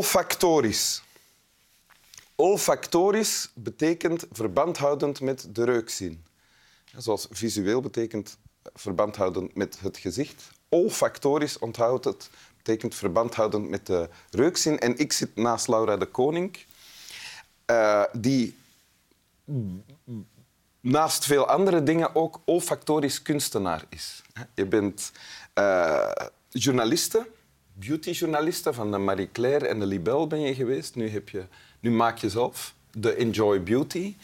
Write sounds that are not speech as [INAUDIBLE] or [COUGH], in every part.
Olfactorisch. Olfactorisch betekent verbandhoudend met de reukzin. Zoals visueel betekent verbandhoudend met het gezicht. Olfactorisch onthoudt het betekent verbandhoudend met de reukzin. En ik zit naast Laura de Koning, uh, die naast veel andere dingen ook olfactorisch kunstenaar is. Je bent uh, journaliste, beautyjournaliste van de Marie Claire en de Libelle ben je geweest. Nu, heb je, nu maak je zelf de Enjoy Beauty.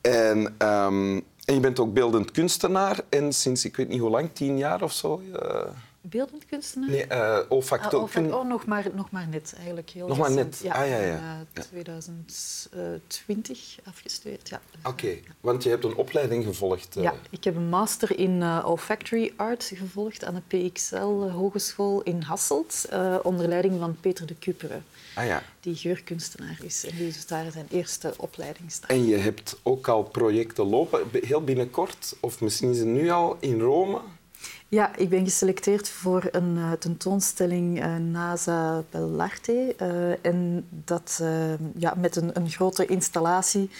en, um, en je bent ook beeldend kunstenaar. En sinds, ik weet niet hoe lang, tien jaar of zo... Uh, beeldend kunstenaar? Nee, uh, olfacto ah, oh, nog, maar, nog maar net eigenlijk. Heel nog maar net? Ja, ah, ja, ja. In, uh, 2020 afgestudeerd, ja. Oké, okay. want je hebt een opleiding gevolgd. Uh... Ja, ik heb een master in olfactory art gevolgd aan de PXL Hogeschool in Hasselt, onder leiding van Peter de Kupere. Ah, ja. Die geurkunstenaar is en die dus daar zijn eerste opleiding staat. En je hebt ook al projecten lopen, heel binnenkort, of misschien is het nu al, in Rome... Ja, ik ben geselecteerd voor een uh, tentoonstelling uh, NASA Bellarte. Uh, en dat ja, met een, een grote installatie.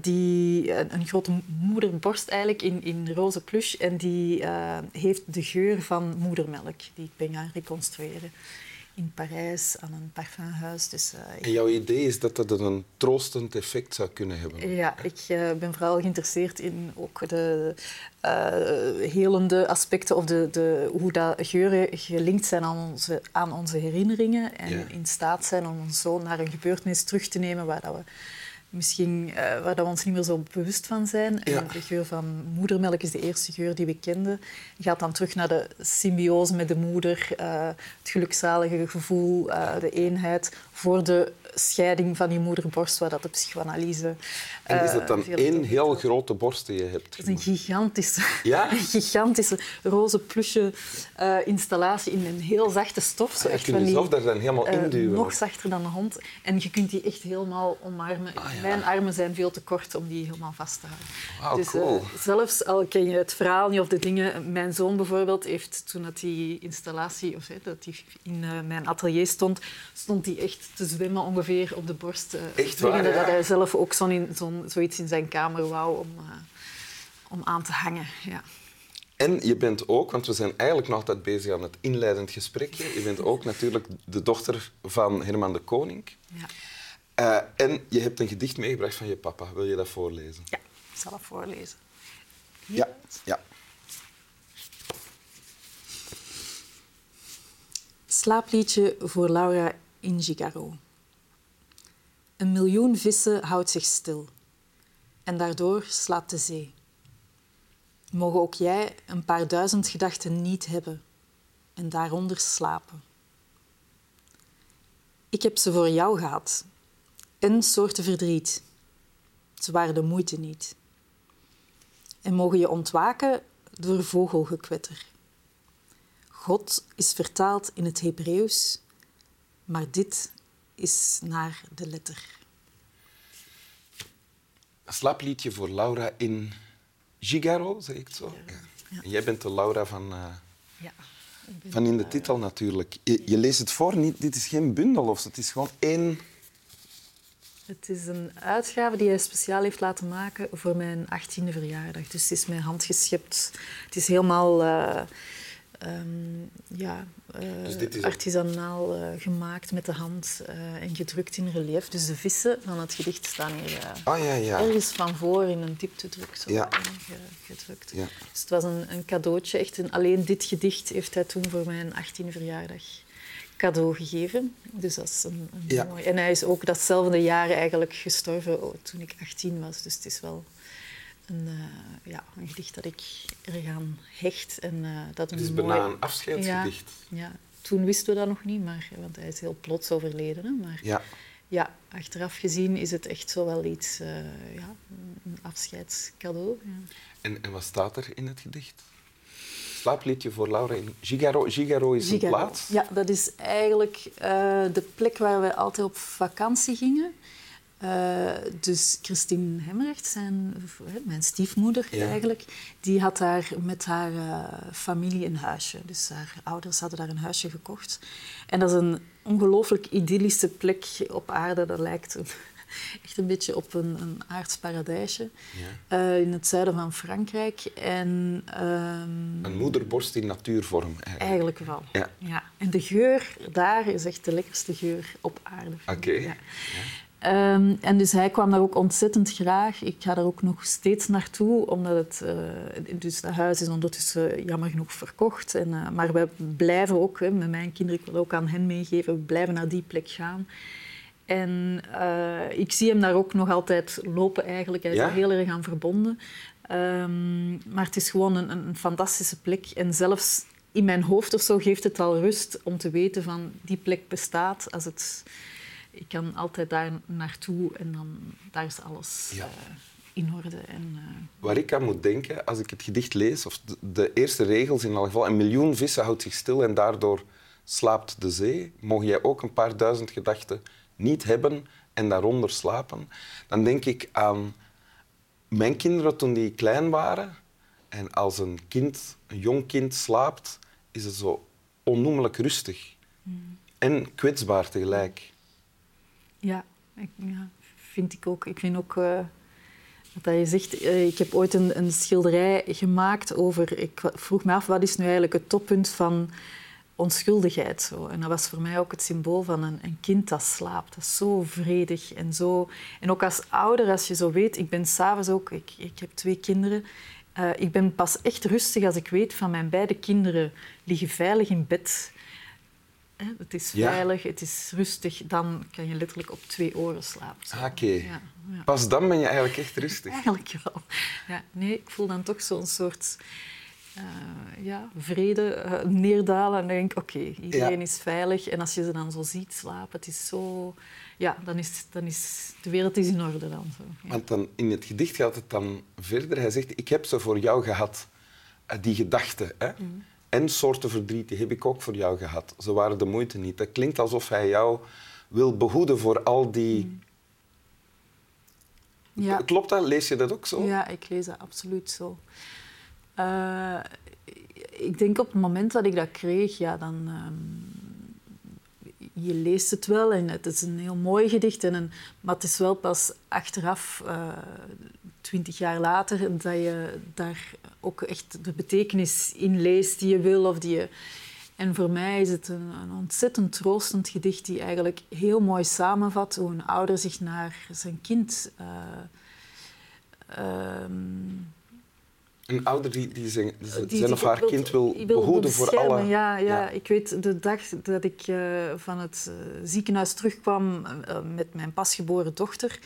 die, een, een, grote moederborst eigenlijk in, in roze plush. En die heeft de geur van moedermelk die ik ben gaan reconstrueren in Parijs aan een parfumhuis. Dus, uh, en jouw idee is dat dat een troostend effect zou kunnen hebben? Ja, ik uh, ben vooral geïnteresseerd in ook de uh, helende aspecten of de, de, hoe dat geuren gelinkt zijn aan onze, aan onze herinneringen en ja. in staat zijn om ons zo naar een gebeurtenis terug te nemen waar dat we misschien uh, waar dat we ons niet meer zo bewust van zijn. Ja. En de geur van moedermelk is de eerste geur die we kenden. Je gaat dan terug naar de symbiose met de moeder, uh, het gelukzalige gevoel, uh, de eenheid voor de scheiding van die moederborst, waar dat de psychoanalyse... En is dat dan één heel grote borst die je hebt? Het is een gigantische, ja? [LAUGHS] een gigantische roze plusje uh, installatie in een heel zachte stof. Zo ah, echt je kunt jezelf daar dan helemaal uh, induwen? Nog zachter dan een hond. En je kunt die echt helemaal omarmen. Ah, ja. Mijn armen zijn veel te kort om die helemaal vast te houden. Wow, dus, cool. uh, zelfs al ken je het verhaal niet of de dingen... Mijn zoon bijvoorbeeld heeft, toen dat die installatie of, dat die in mijn atelier stond, stond hij echt te zwemmen ongeveer op de borst. Echt waar, Dat hij zelf ook zo'n zo zoiets in zijn kamer wou om, uh, om aan te hangen. Ja. En je bent ook, want we zijn eigenlijk nog altijd bezig aan het inleidend gesprekje, je bent ook natuurlijk de dochter van Herman de Koning. Ja. Uh, en je hebt een gedicht meegebracht van je papa. Wil je dat voorlezen? Ja, ik zal het voorlezen. Ja, ja. Slaapliedje voor Laura Ingigaro. Een miljoen vissen houdt zich stil en daardoor slaapt de zee. Mogen ook jij een paar duizend gedachten niet hebben en daaronder slapen. Ik heb ze voor jou gehad, en soorten verdriet. Ze waren de moeite niet. En mogen je ontwaken door vogelgekwetter. God is vertaald in het Hebreeuws, maar dit is naar de letter slaapliedje voor Laura in Gigaro, zeg ik het zo? Ja. Ja. Jij bent de Laura van, uh, ja, van in de titel natuurlijk. Je, je, leest het voor, niet, dit is geen bundel of het is gewoon één... Het is een uitgave die hij speciaal heeft laten maken voor mijn 18e verjaardag. Dus het is met hand geschept. Het is helemaal... Uh, um, ja, uh, dus artisanaal uh, gemaakt met de hand uh, en gedrukt in relief. Dus de vissen van het gedicht staan hier ah, ja, ja. ergens van voor in een dieptedruk zo ja. gedrukt. Ja. Dus het was een, een cadeautje. Echt een, alleen dit gedicht heeft hij toen voor mijn 18e verjaardag cadeau gegeven. Dus dat is een, een mooi. En hij is ook datzelfde jaar eigenlijk gestorven oh, toen ik 18 was. Dus het is wel een, uh, ja, een gedicht dat ik er aan hecht. En, uh, dat het is een bijna mooi... een afscheidsgedicht. Ja, ja, toen wisten we dat nog niet, maar, want hij is heel plots overleden. Hè, maar ja. ja, achteraf gezien is het echt zo wel iets, uh, ja, een afscheidscadeau. Ja. En, en wat staat er in het gedicht? Slaapliedje voor Laura in Gigaro. Gigaro is Gigaro. een plaats? Ja, dat is eigenlijk de plek waar we altijd op vakantie gingen. Uh, dus Christine Hemrecht, zijn, mijn stiefmoeder eigenlijk, die had daar met haar uh, familie een huisje. Dus haar ouders hadden daar een huisje gekocht. En dat is een ongelooflijk idyllische plek op aarde. Dat lijkt [LAUGHS] echt een beetje op een, een aards paradijsje ja. uh, in het zuiden van Frankrijk. En, um, een moederborst in natuurvorm. Eigenlijk, eigenlijk wel. Ja. ja. En de geur daar is echt de lekkerste geur op aarde. Oké. Ja. Um, en dus hij kwam daar ook ontzettend graag. Ik ga daar ook nog steeds naartoe, omdat het, uh, dus het huis is ondertussen jammer genoeg verkocht. En, uh, maar we blijven ook, hè, met mijn kinderen, ik wil ook aan hen meegeven, we blijven naar die plek gaan. En ik zie hem daar ook nog altijd lopen eigenlijk. Hij is ja? er heel erg aan verbonden. Um, maar het is gewoon een, een, fantastische plek. En zelfs in mijn hoofd of zo geeft het al rust om te weten van die plek bestaat. Als het, ik kan altijd daar naartoe en dan daar is alles ja. uh, in orde. En, uh... Waar ik aan moet denken als ik het gedicht lees, of de, de eerste regels in elk geval, een miljoen vissen houdt zich stil en daardoor slaapt de zee. Mogen jij ook een paar duizend gedachten niet hebben en daaronder slapen, dan denk ik aan mijn kinderen toen die klein waren. En als een kind, een jong kind slaapt, is het zo onnoemelijk rustig. Mm. En kwetsbaar tegelijk. Ja, ik, ja, vind ik ook. Ik vind ook uh, dat je zegt, uh, ik heb ooit een, een, schilderij gemaakt over. Ik vroeg me af, wat is nu eigenlijk het toppunt van onschuldigheid. Zo. En dat was voor mij ook het symbool van een, een, kind dat slaapt. Dat is zo vredig en zo... En ook als ouder, als je zo weet... Ik ben s'avonds ook... Ik, ik heb twee kinderen. Uh, ik ben pas echt rustig als ik weet van mijn beide kinderen liggen veilig in bed. Hè, het is veilig, het is rustig. Dan kan je letterlijk op twee oren slapen. Ah, oké. Ja, ja. Pas dan ben je eigenlijk echt rustig. Eigenlijk wel. Ja, nee, ik voel dan toch zo'n soort uh, ja, vrede uh, neerdalen. En dan denk ik, oké, okay, iedereen is veilig. En als je ze dan zo ziet slapen, het is zo... Ja, dan is, dan is de wereld is in orde dan. Zo. Want dan, in het gedicht gaat het dan verder. Hij zegt, ik heb ze voor jou gehad, uh, die gedachten. Hè? Mm. En soorten verdriet, die heb ik ook voor jou gehad. Ze waren de moeite niet. Dat klinkt alsof hij jou wil behoeden voor al die... Mm. Ja. Klopt dat? Lees je dat ook zo? Ja, ik lees dat absoluut zo. Uh, ik denk op het moment dat ik dat kreeg, ja, dan... Um, je leest het wel en het is een heel mooi gedicht. En een, maar het is wel pas achteraf, uh, twintig jaar later, dat je daar ook echt de betekenis in leest die je wil. Of die je... En voor mij is het een, een ontzettend troostend gedicht die eigenlijk heel mooi samenvat hoe een ouder zich naar zijn kind... Uh, een ouder die, die zijn, zijn of haar kind wil, behoeden voor alle... Ja, ja, ik weet de dag dat ik uh, van het uh, ziekenhuis terugkwam met mijn pasgeboren dochter,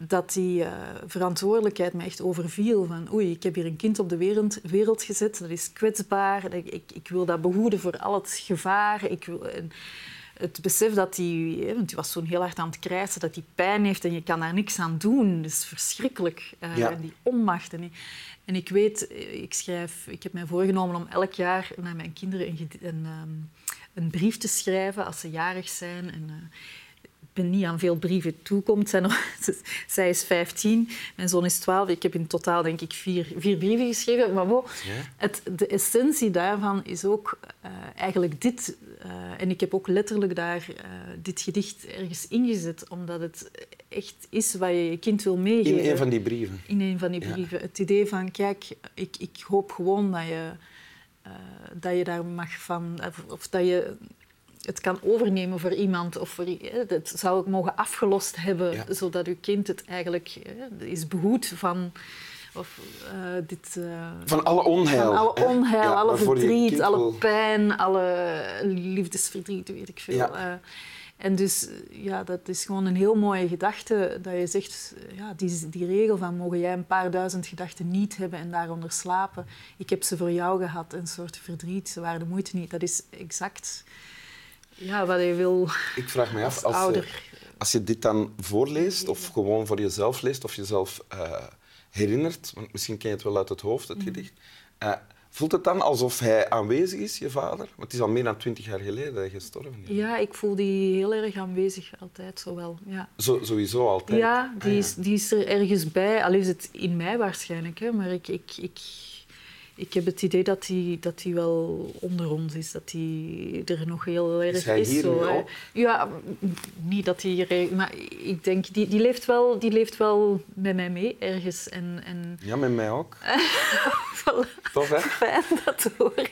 dat die verantwoordelijkheid me echt overviel. Van oei, ik heb hier een kind op de wereld, wereld gezet, dat is kwetsbaar, ik, ik, ik, wil dat behoeden voor al het gevaar. Ik wil, het besef dat hij, want hij was zo heel hard aan het krijsen, dat hij pijn heeft en je kan daar niks aan doen. Dat is verschrikkelijk. Ja. En die onmacht. En, en ik weet, ik schrijf, ik heb mij voorgenomen om elk jaar naar mijn kinderen een, een, ehm, een brief te schrijven als ze jarig zijn. En, uh, ben niet aan veel brieven toekomt. Zij [LAUGHS] is 15, mijn zoon is 12. Ik heb in totaal denk ik vier, vier brieven geschreven. Maar wow, het, de essentie daarvan is ook uh, eigenlijk dit. Uh, en ik heb ook letterlijk daar dit gedicht ergens ingezet, omdat het echt is wat je je kind wil meegeven. In een van die brieven? In een van die brieven. Het idee van, kijk, ik, ik hoop gewoon dat je, uh, dat je daar mag van... Of, of, dat je het kan overnemen voor iemand. Of voor, het zou ook mogen afgelost hebben, zodat je kind het eigenlijk is behoed van... Of, uh, dit, uh, van alle onheil. Van alle onheil, ja, alle verdriet, alle pijn, alle liefdesverdriet, weet ik veel. Ja. En dus ja, dat is gewoon een heel mooie gedachte dat je zegt, ja, die, die regel van mogen jij een paar duizend gedachten niet hebben en daaronder slapen. Ik heb ze voor jou gehad, een soort verdriet, ze waren de moeite niet. Dat is exact ja, wat je wil Ik vraag me af, als, je, als je dit dan voorleest of gewoon voor jezelf leest of jezelf uh, herinnert, want misschien ken je het wel uit het hoofd, het mm. gedicht, uh, Voelt het dan alsof hij aanwezig is, je vader? Want het is al meer dan twintig jaar geleden dat hij gestorven is. Ja, ik voel die heel erg aanwezig altijd, zowel. Ja, Zo, sowieso altijd. ja, die, Ah, ja. Is, die is er ergens bij. Al is het in mij waarschijnlijk, hè, maar ik, ik, ik, ik heb het idee dat hij dat die wel onder ons is. Dat hij er nog heel erg Is is. hij hier zo? Ja, niet dat hij hier... Maar ik denk, die, die, leeft wel, die leeft wel met mij mee ergens. En, en [LAUGHS] Ja, met mij ook. [LAUGHS] voilà, Tof, hè? fijn dat te horen.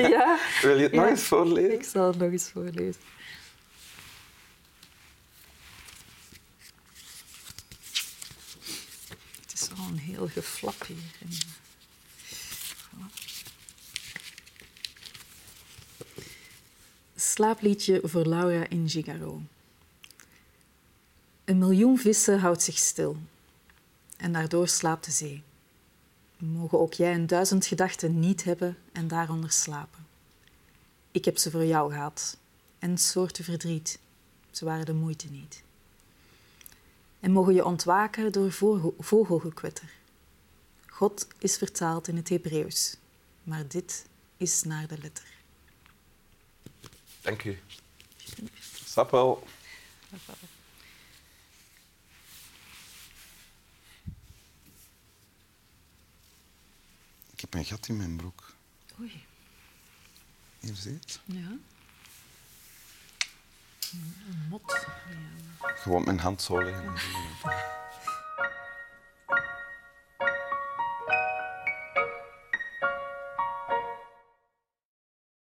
[LAUGHS] Ja. Wil je het nog eens voorlezen? Ik zal het nog eens voorlezen. Het is wel een heel geflap hier. Slaapliedje voor Laura in Gigaro. Een miljoen vissen houdt zich stil en daardoor slaapt de zee. Mogen ook jij een duizend gedachten niet hebben en daaronder slapen. Ik heb ze voor jou gehad. En soorten verdriet. Ze waren de moeite niet. En mogen je ontwaken door vogel- vogelgekwetter. God is vertaald in het Hebreeuws, maar dit is naar de letter. Dank u. Stap wel. Ik heb een gat in mijn broek. Oei, Hier zie je het. ja. Een mot. Ja. Gewoon mijn hand zo leggen. [LAUGHS]